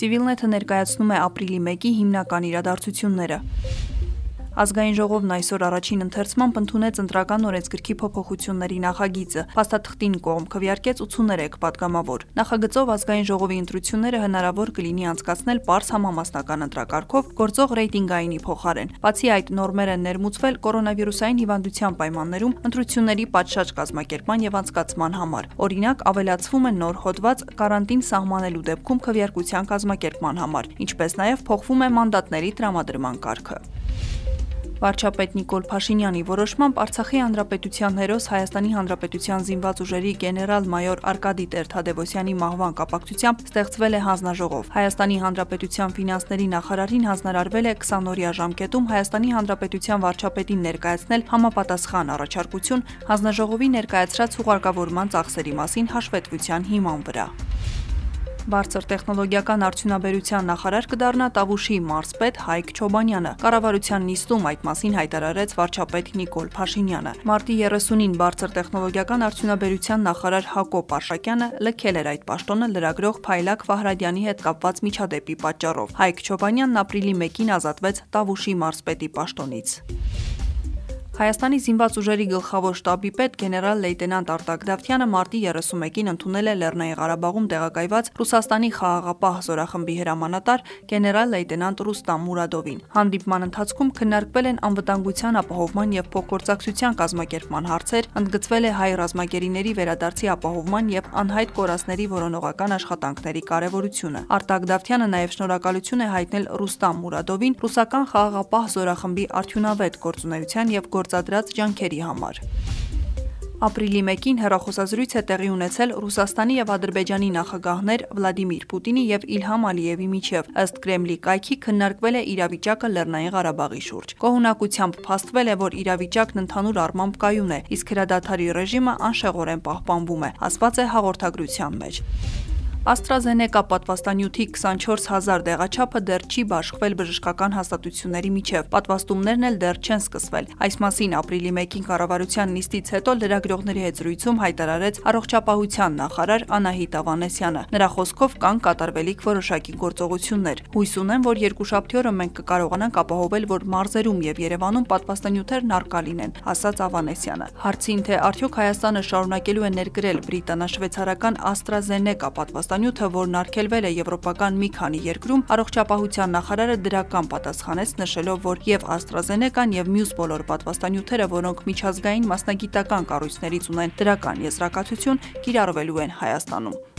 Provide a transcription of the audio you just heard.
Civilnet-ը ներկայացնում է ապրիլի 1-ի հիմնական իրադարձությունները։ Ազգային ժողովն այսօր առաջին ընթերցմամբ ընդունեց ընտրական օրենսգրքի փոփոխությունների նախագիծը։ Փաստաթղթին կողմ քվեարկեց 83 պատգամավոր։ Նախագծով ազգային ժողովի ընտրությունները հնարավոր կլինի անցկացնել པարս համամասնական ընտրակարգով գործող ռեյտինգայինի փոխարեն։ Բացի այդ, նորմեր են ներմուծվել կորոնավիրուսային հիվանդության պայմաններում ընտրությունների պատշաճ կազմակերպման եւ անցկացման համար։ Օրինակ, ավելացվում է նոր հոդված կարանտին սահմանելու դեպքում քվեարկության կազմակերպման համար, ինչպես նաեւ փոխվում է մանդատների տրամադրման կարգը։ Վարչապետ Նիկոլ Փաշինյանի որոշմամբ Արցախի հանրապետության հերոս Հայաստանի հանրապետության զինված ուժերի գեներալ-մայոր Արկադի Տեր-Թադևոսյանի մահվան կապակցությամբ ստեղծվել է հանձնաժողով։ Հայաստանի հանրապետության ֆինանսների նախարարին հանձնարարվել է 20-օրյա ժամկետում Հայաստանի հանրապետության վարչապետին ներկայացնել համապատասխան առաջարկություն հանձնաժողովի ներկայացրած հուղարկավորման ծախսերի մասին հաշվետվության հիման վրա բարձր տեխնոլոգիական արդյունաբերության նախարար կդառնա Տավուշի մարզպետ Հայկ Չոբանյանը։ Կառավարության նիստում այդ մասին հայտարարեց վարչապետ Նիկոլ Փաշինյանը։ Մարտի 30-ին բարձր տեխնոլոգիական արդյունաբերության նախարար Հակոբ Արշակյանը լքել էր այդ պաշտոնը լրագրող Փայլակ Վահրադյանի հետ կապված միջադեպի պատճառով։ Հայկ Չոբանյանն ապրիլի 1-ին ազատվեց Տավուշի մարզպետի պաշտոնից։ Հայաստանի զինված ուժերի գլխավոր շտաբի պետ գեներալ-լեյտենանտ Արտակ Դավթյանը մարտի 31-ին ընդունել է Լեռնային Ղարաբաղում տեղակայված Ռուսաստանի խաղաղապահ զորախմբի հրամանատար գեներալ-լեյտենանտ Ռուստամ Մուրադովին։ Հանդիպման ընթացքում քննարկվել են անվտանգության ապահովման եւ փոխգործակցության կազմակերպման հարցեր, ընդգծվել է հայ ռազմագերիների վերադարձի ապահովման եւ անհայտ կորածների որոնողական աշխատանքների կարեւորությունը։ Արտակ Դավթյանը նաեւ շնորհակալություն է հայտնել Ռուստամ Մուրադովին ռուսական խաղաղապահ զորախմբի արդյունավետ գործունեության եւ գործադրած ջանքերի համար։ Ապրիլի 1-ին հերախոսազրույց է տեղի ունեցել Ռուսաստանի եւ Ադրբեջանի նախագահներ Վլադիմիր Պուտինի եւ Իլհամ Ալիևի միջև։ Ըստ Կրեմլի կայքի քննարկվել է իրավիճակը Լեռնային Ղարաբաղի շուրջ։ Կողունակությամբ փաստվել է, որ իրավիճակն ընդհանուր առմամբ կայուն է, իսկ հրադադարի ռեժիմը անշեղորեն պահպանվում է, ասված է հաղորդագրության մեջ։ AstraZeneca պատվաստանյութի 24000 դեղաչափը դեռ չի բաշխվել բժշկական հաստատությունների միջև։ Պատվաստումներն էլ դեռ չեն սկսվել։ Այս մասին ապրիլի 1-ին կառավարության նիստից հետո լրագրողների հետ զրույցում հայտարարեց առողջապահության նախարար Անահիտ Ավանեսյանը։ Նրա խոսքով կան կատարվելիք որոշակի գործողություններ։ Հույս ունեմ, որ երկուշաբթի օրը մենք կկարողանանք ապահովել, որ մարզերում եւ Երևանում պատվաստանյութերն արկա լինեն, ասաց Ավանեսյանը։ Հարցին թե արդյոք Հայաստանը շարունակելու է ներգրել բրիտանա-շվեյցարական AstraZeneca պատվաստանյութ հաստանյութը, որն արգելվել է եվրոպական մի քանի երկրում, առողջապահության նախարարը դրական պատասխանեց նշելով, որ եւ AstraZeneca-ն եւ մյուս բոլոր պատվաստանյութերը, որոնք միջազգային մասնագիտական կառույցներից ունեն դրական եզրակացություն, կիրառվելու են Հայաստանում։